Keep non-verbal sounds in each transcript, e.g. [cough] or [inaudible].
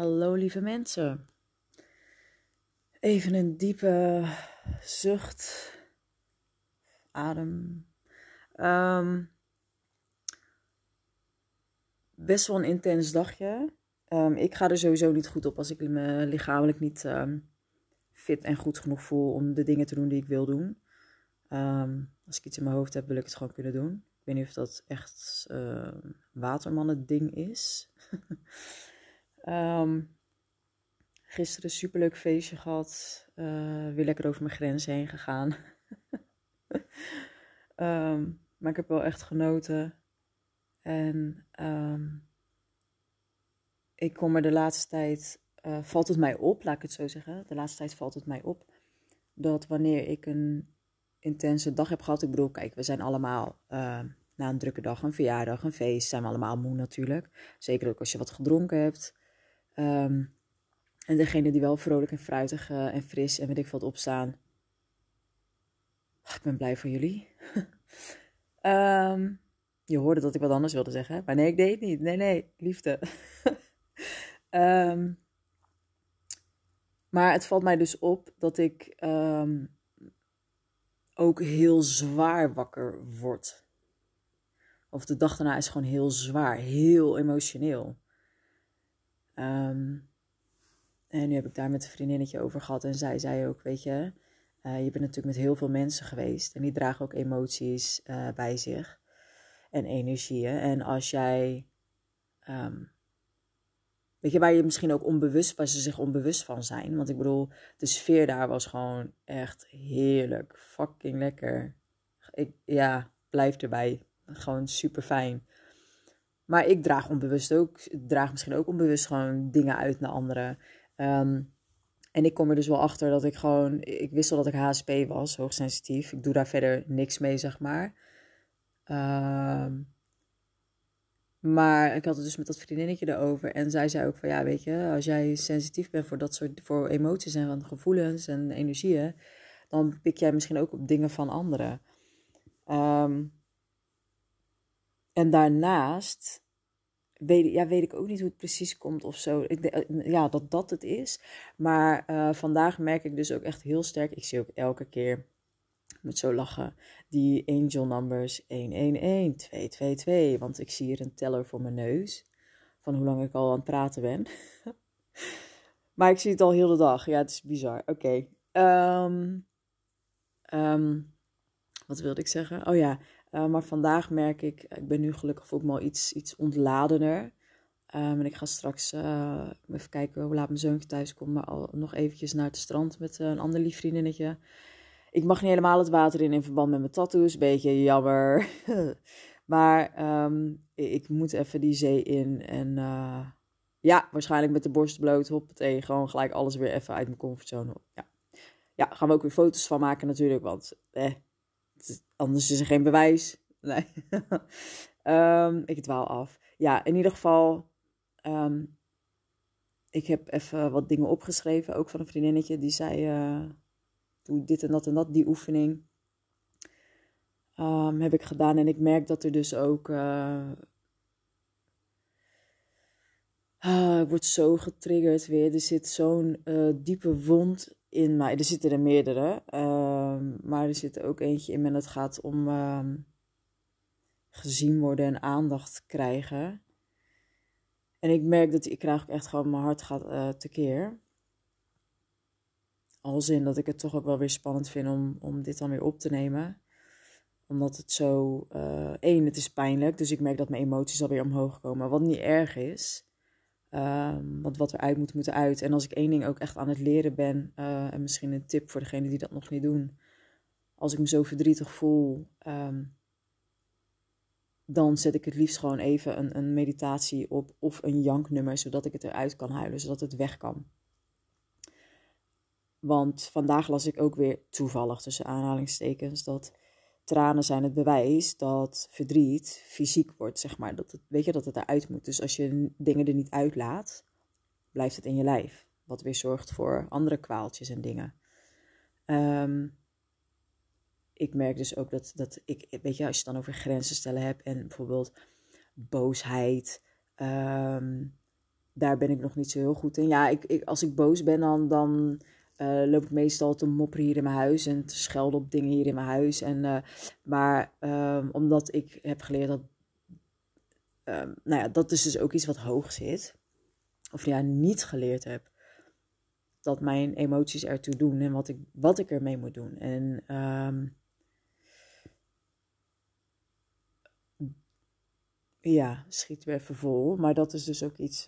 Hallo lieve mensen. Even een diepe zucht. Adem. Ehm, best wel een intens dagje. Ehm, ik ga er sowieso niet goed op als ik me lichamelijk niet ehm, fit en goed genoeg voel om de dingen te doen die ik wil doen. als ik iets in mijn hoofd heb, wil ik het gewoon kunnen doen. Ik weet niet of dat echt uh, watermannen ding is. [laughs] Um, gisteren een superleuk feestje gehad. Uh, weer lekker over mijn grens heen gegaan. um, [laughs] maar ik heb wel echt genoten. En um, ik kom er de laatste tijd, uh, valt het mij op, laat ik het zo zeggen. De laatste tijd valt het mij op dat wanneer ik een intense dag heb gehad. Ik bedoel, kijk, we zijn allemaal na een drukke dag, een verjaardag, een feest, zijn we allemaal moe natuurlijk. Zeker ook als je wat gedronken hebt. Um, en degene die wel vrolijk en fruitig uh, en fris en weet ik wat opstaan. ik ben blij voor jullie. um, [laughs] je hoorde dat ik wat anders wilde zeggen. Maar nee, ik deed het niet. Nee, nee, liefde. um, [laughs] maar het valt mij dus op dat ik ook heel zwaar wakker word. Of de dag daarna is gewoon heel zwaar, heel emotioneel. Um, en nu heb ik daar met een vriendinnetje over gehad. En zij zei ook, weet je, uh, je bent natuurlijk met heel veel mensen geweest. En die dragen ook emoties uh, bij zich. En energieën. En als jij, um, weet je, waar je misschien ook onbewust, waar ze zich onbewust van zijn. Want ik bedoel, de sfeer daar was gewoon echt heerlijk. Fucking lekker. Ik, ja, blijf erbij. Gewoon super fijn. Maar ik draag onbewust ook, draag misschien ook onbewust gewoon dingen uit naar anderen. Um, en ik kom er dus wel achter dat ik gewoon, ik wist al dat ik HSP was, hoogsensitief. Ik doe daar verder niks mee, zeg maar. Um, maar ik had het dus met dat vriendinnetje erover. En zij zei ook van, ja, weet je, als jij sensitief bent voor dat soort, voor emoties en gevoelens en energieën, dan pik jij misschien ook op dingen van anderen. Um, en daarnaast weet, ja, weet ik ook niet hoe het precies komt of zo. Ik, eh, ja, dat dat het is. Maar uh, vandaag merk ik dus ook echt heel sterk. Ik zie ook elke keer, met zo lachen, die angel numbers 111, 222. Want ik zie hier een teller voor mijn neus. Van hoe lang ik al aan het praten ben. [laughs] maar ik zie het al heel de dag. Ja, het is bizar. Oké. Um, um, wat wilde ik zeggen? Oh ja, uh, maar vandaag merk ik, ik ben nu gelukkig ook wel iets, iets ontladener. Um, en ik ga straks uh, even kijken hoe laat mijn zoontje thuis komt. Maar al, nog eventjes naar het strand met uh, een ander lief vriendinnetje. Ik mag niet helemaal het water in in verband met mijn tattoos. Beetje jammer. [laughs] maar um, ik moet even die zee in. En ja, waarschijnlijk met de borst bloot. Hoppatee, gewoon gelijk alles weer even uit mijn comfortzone. Ja. ja, gaan we ook weer foto's van maken natuurlijk. Want eh, Anders is er geen bewijs. Nee. um, [laughs] ik dwaal af. Ja, in ieder geval. Um, ik heb even wat dingen opgeschreven. Ook van een vriendinnetje. Die zei. Uh, doe dit en dat en dat. Die oefening. Um, heb ik gedaan. En ik merk dat er dus ook. Uh, uh, ik word zo getriggerd weer. Er zit zo'n diepe wond in mij. Er zitten er meerdere. Um, maar er zit ook eentje in en het gaat om um, gezien worden en aandacht krijgen. En ik merk dat ik krijg echt gewoon mijn hart gaat uh, tekeer. Als in dat ik het toch ook wel weer spannend vind om, om dit dan weer op te nemen. Omdat het zo. Uh, één, het is pijnlijk. Dus ik merk dat mijn emoties alweer omhoog komen. Wat niet erg is. Um, want wat eruit moet, moet eruit. En als ik één ding ook echt aan het leren ben, uh, en misschien een tip voor degenen die dat nog niet doen. Als ik me zo verdrietig voel, um, dan zet ik het liefst gewoon even een, een meditatie op of een janknummer, zodat ik het eruit kan huilen, zodat het weg kan. Want vandaag las ik ook weer toevallig tussen aanhalingstekens dat tranen zijn het bewijs dat verdriet fysiek wordt, zeg maar. Dat het, weet je, dat het eruit moet. Dus als je dingen er niet uitlaat, blijft het in je lijf. Wat weer zorgt voor andere kwaaltjes en dingen. Um, ik merk dus ook dat, dat ik, weet je, als je het dan over grenzen stellen hebt en bijvoorbeeld boosheid, um, daar ben ik nog niet zo heel goed in. Ja, ik, als ik boos ben, dan, dan uh, loop ik meestal te mopperen hier in mijn huis en te schelden op dingen hier in mijn huis. En, uh, maar um, omdat ik heb geleerd dat, um, nou ja, dat is dus ook iets wat hoog zit. Of ja, niet geleerd heb. Dat mijn emoties ertoe doen en wat ik, wat ik ermee moet doen. En um, ja, schiet weer even vol. Maar dat is dus ook iets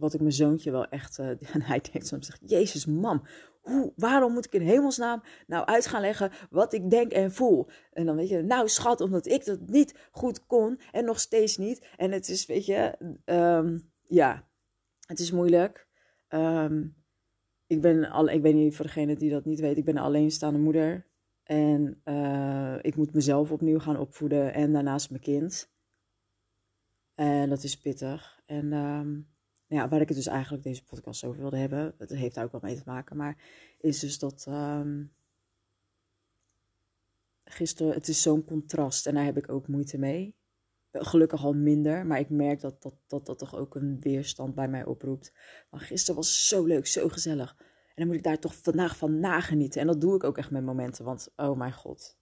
wat ik mijn zoontje wel echt. Uh, [laughs] en hij denkt soms: zegt, Jezus, mam, hoe, waarom moet ik in hemelsnaam nou uit gaan leggen wat ik denk en voel? En dan weet je, nou schat, omdat ik dat niet goed kon en nog steeds niet. En het is, weet je, um, ja, het is moeilijk. Um, ik ben al, ik weet niet voor degene die dat niet weet, ik ben een alleenstaande moeder. En uh, ik moet mezelf opnieuw gaan opvoeden en daarnaast mijn kind. En dat is pittig. En um, ja, waar ik het dus eigenlijk deze podcast over wilde hebben, het heeft daar ook wel mee te maken, maar is dus dat um, gisteren, het is zo'n contrast en daar heb ik ook moeite mee. Gelukkig al minder, maar ik merk dat dat, dat, dat toch ook een weerstand bij mij oproept. Maar gisteren was zo leuk, zo gezellig. En dan moet ik daar toch vandaag van nagenieten. En dat doe ik ook echt met momenten, want oh mijn god.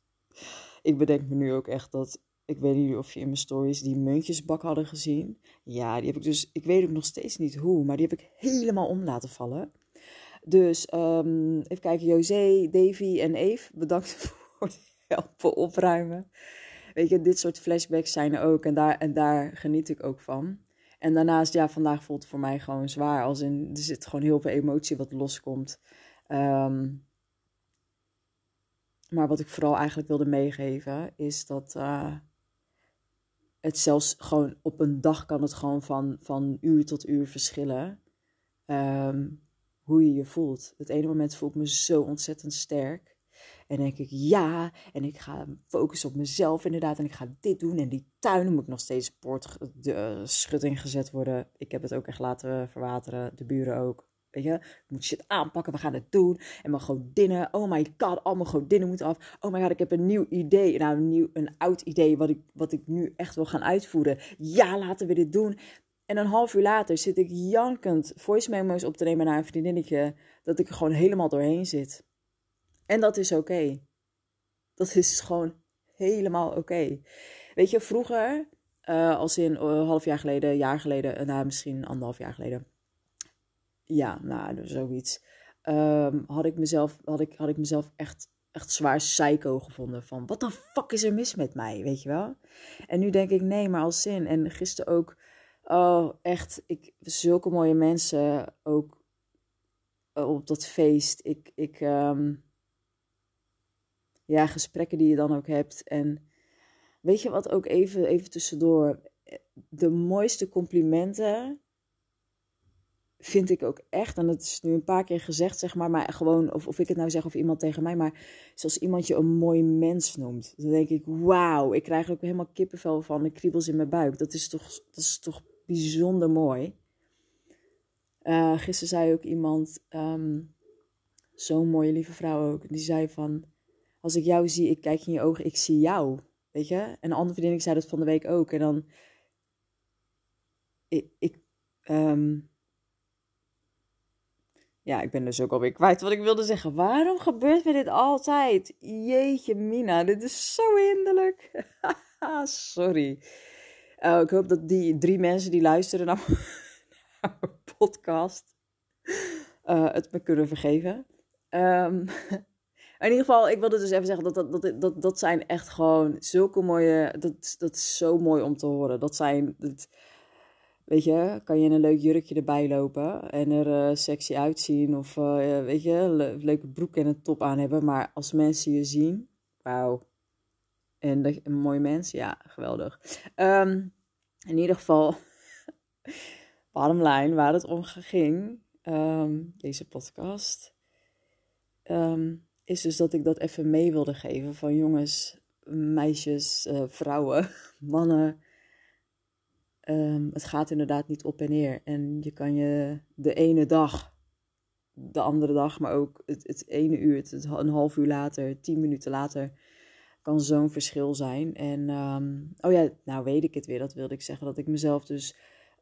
Ik bedenk me nu ook echt dat ik weet niet of je in mijn stories die muntjesbak hadden gezien. Ja, die heb ik dus, ik weet ook nog steeds niet hoe, maar die heb ik helemaal om laten vallen. Dus um, even kijken, José, Davy en Eve, bedankt [laughs] voor het helpen opruimen. Weet je, dit soort flashbacks zijn er ook en daar, en daar geniet ik ook van. En daarnaast, ja, vandaag voelt het voor mij gewoon zwaar. Als in, er zit gewoon heel veel emotie wat loskomt. Um, maar wat ik vooral eigenlijk wilde meegeven, is dat... Uh, het zelfs gewoon op een dag kan het gewoon van, van uur tot uur verschillen. Um, hoe je je voelt. Het ene moment voel ik me zo ontzettend sterk. En denk ik, ja, en ik ga focussen op mezelf inderdaad. En ik ga dit doen. En die tuinen moet nog steeds poort, de, uh, schutting gezet worden. Ik heb het ook echt laten verwateren. De buren ook. Weet je, ik moet shit aanpakken, we gaan het doen. En mijn godinnen, oh my god, al mijn godinnen moeten af. Oh my god, ik heb een nieuw idee. Nou, een, nieuw, een oud idee wat ik, wat ik nu echt wil gaan uitvoeren. Ja, laten we dit doen. En een half uur later zit ik jankend voice memo's op te nemen naar een vriendinnetje. Dat ik er gewoon helemaal doorheen zit. En dat is oké. Dat is gewoon helemaal oké. Weet je, vroeger, uh, als in een uh, half jaar geleden, jaar geleden, uh, nou misschien anderhalf jaar geleden ja, nou, zoiets. Um, had, ik mezelf, had, ik, had ik mezelf echt, echt zwaar psycho gevonden. Van, wat de fuck is er mis met mij, weet je wel? En nu denk ik, nee, maar als zin. En gisteren ook, oh, echt, ik, zulke mooie mensen ook op dat feest. Ik, ik um, ja, gesprekken die je dan ook hebt. En weet je wat ook even, even tussendoor, de mooiste complimenten vind ik ook echt, en dat is nu een paar keer gezegd, zeg maar, maar gewoon, of, of ik het nou zeg of iemand tegen mij, maar zoals iemand je een mooi mens noemt, dan denk ik, wauw, ik krijg er ook helemaal kippenvel van, de kriebels in mijn buik. Dat is toch, dat is toch bijzonder mooi. Uh, gisteren zei ook iemand, um, zo'n mooie lieve vrouw ook, die zei van, als ik jou zie, ik kijk in je ogen, ik zie jou, weet je. En een andere vriendin, ik zei dat van de week ook, en dan, ik, ik um, ja, ik ben dus ook alweer kwijt wat ik wilde zeggen. Waarom gebeurt me dit altijd? Jeetje, Mina, dit is zo hinderlijk. [laughs] Sorry. Uh, ik hoop dat die drie mensen die luisteren naar, mijn [laughs] podcast uh, het me kunnen vergeven. Um, [laughs] in ieder geval, ik wilde dus even zeggen dat dat, dat, dat, dat zijn echt gewoon zulke mooie. Dat, dat is zo mooi om te horen. Dat zijn. Dat, Weet je, kan je een leuk jurkje erbij lopen en er uh, sexy uitzien of uh, weet je, le leuke broek en een top aan hebben. Maar als mensen je zien, wauw. En een mooi mens, ja, geweldig. Um, in ieder geval, [laughs] bottom line, waar het om ging, um, deze podcast, um, is dus dat ik dat even mee wilde geven van jongens, meisjes, uh, vrouwen, [laughs] mannen Um, het gaat inderdaad niet op en neer. En je kan je de ene dag, de andere dag, maar ook het, het ene uur, het, een half uur later, tien minuten later, kan zo'n verschil zijn. En um, oh ja, nou weet ik het weer. Dat wilde ik zeggen. Dat ik mezelf dus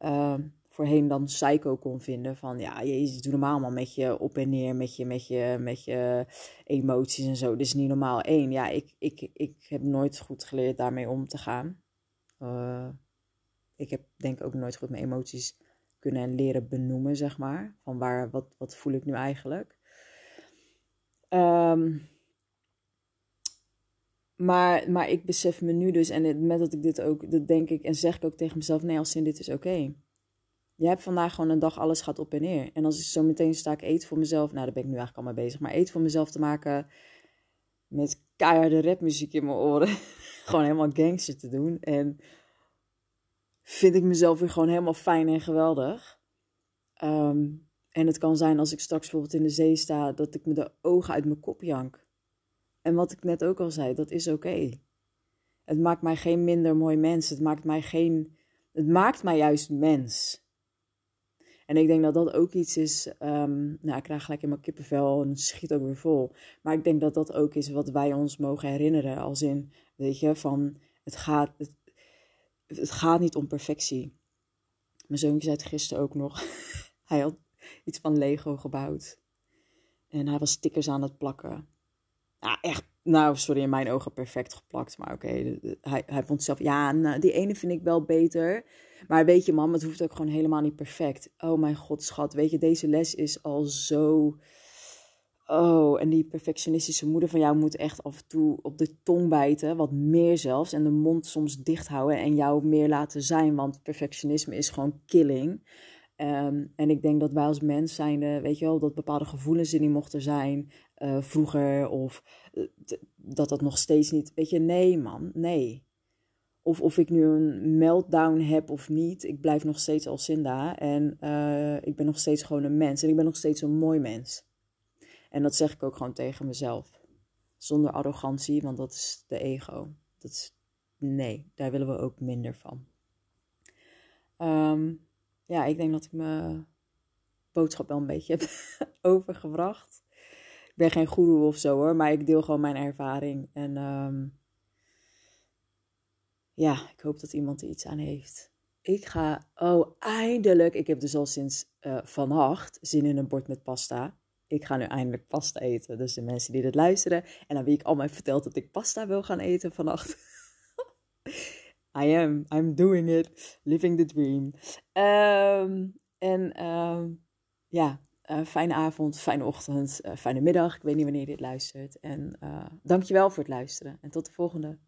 um, voorheen dan psycho kon vinden. Van ja, jezus, doe normaal man met je op en neer, met je, met je, met je emoties en zo. Dit is niet normaal. Eén, ja, ik, ik, ik heb nooit goed geleerd daarmee om te gaan. Uh, ik heb denk ik ook nooit goed mijn emoties kunnen leren benoemen, zeg maar. Van waar, wat, wat voel ik nu eigenlijk? Um, maar, maar ik besef me nu dus, en met dat ik dit ook, dat denk ik en zeg ik ook tegen mezelf, nee, als in dit is oké. Je hebt vandaag gewoon een dag, alles gaat op en neer. En als ik zo meteen sta ik eten voor mezelf, nou daar ben ik nu eigenlijk al mee bezig, maar eten voor mezelf te maken met keiharde rapmuziek in mijn oren. [laughs] gewoon helemaal gangster te doen. En vind ik mezelf weer gewoon helemaal fijn en geweldig. Ehm, en het kan zijn als ik straks bijvoorbeeld in de zee sta, dat ik me de ogen uit mijn kop jank. En wat ik net ook al zei, dat is oké. Het maakt mij geen minder mooi mens. Het maakt mij geen. Het maakt mij juist mens. En ik denk dat dat ook iets is. Um, nou, ik krijg gelijk in mijn kippenvel en schiet ook weer vol. Maar ik denk dat dat ook is wat wij ons mogen herinneren. Als in, weet je, van het gaat, het gaat niet om perfectie. Mijn zoontje zei het gisteren ook nog. [laughs] hij had iets van Lego gebouwd. En hij was stickers aan het plakken. Ja, echt, nou, sorry, in mijn ogen perfect geplakt. Maar oké, hij, hij vond zelf, ja, nou, die ene vind ik wel beter. Maar weet je, mam, het hoeft ook gewoon helemaal niet perfect. Oh mijn god, schat, weet je, deze les is al zo... Oh, en die perfectionistische moeder van jou moet echt af en toe op de tong bijten, wat meer zelfs, en de mond soms dicht houden en jou meer laten zijn, want perfectionisme is gewoon killing. Ehm, en ik denk dat wij als mens zijn, weet je wel, dat bepaalde gevoelens die mochten zijn uh, vroeger. Of uh, dat dat nog steeds niet. Weet je, nee man, nee. Of, of ik nu een meltdown heb of niet, ik blijf nog steeds Alcinda. En uh, ik ben nog steeds gewoon een mens. En ik ben nog steeds een mooi mens. En dat zeg ik ook gewoon tegen mezelf. Zonder arrogantie, want dat is de ego. Dat is, nee, daar willen we ook minder van. Um, ja, ik denk dat ik mijn boodschap wel een beetje heb [laughs] overgebracht. Ik ben geen goeroe of zo hoor, maar ik deel gewoon mijn ervaring. En um, ja, ik hoop dat iemand er iets aan heeft. Ik ga, oh eindelijk, ik heb dus al sinds uh, vannacht zin in een bord met pasta. Ik ga nu eindelijk pasta eten. Dus de mensen die dit luisteren en aan wie ik allemaal heb verteld dat ik pasta wil gaan eten vannacht. [laughs] I am. I'm doing it. Living the dream. Um, en um, ja, uh, fijne avond, fijne ochtend, uh, fijne middag. Ik weet niet wanneer je dit luistert. En uh, dankjewel voor het luisteren. En tot de volgende.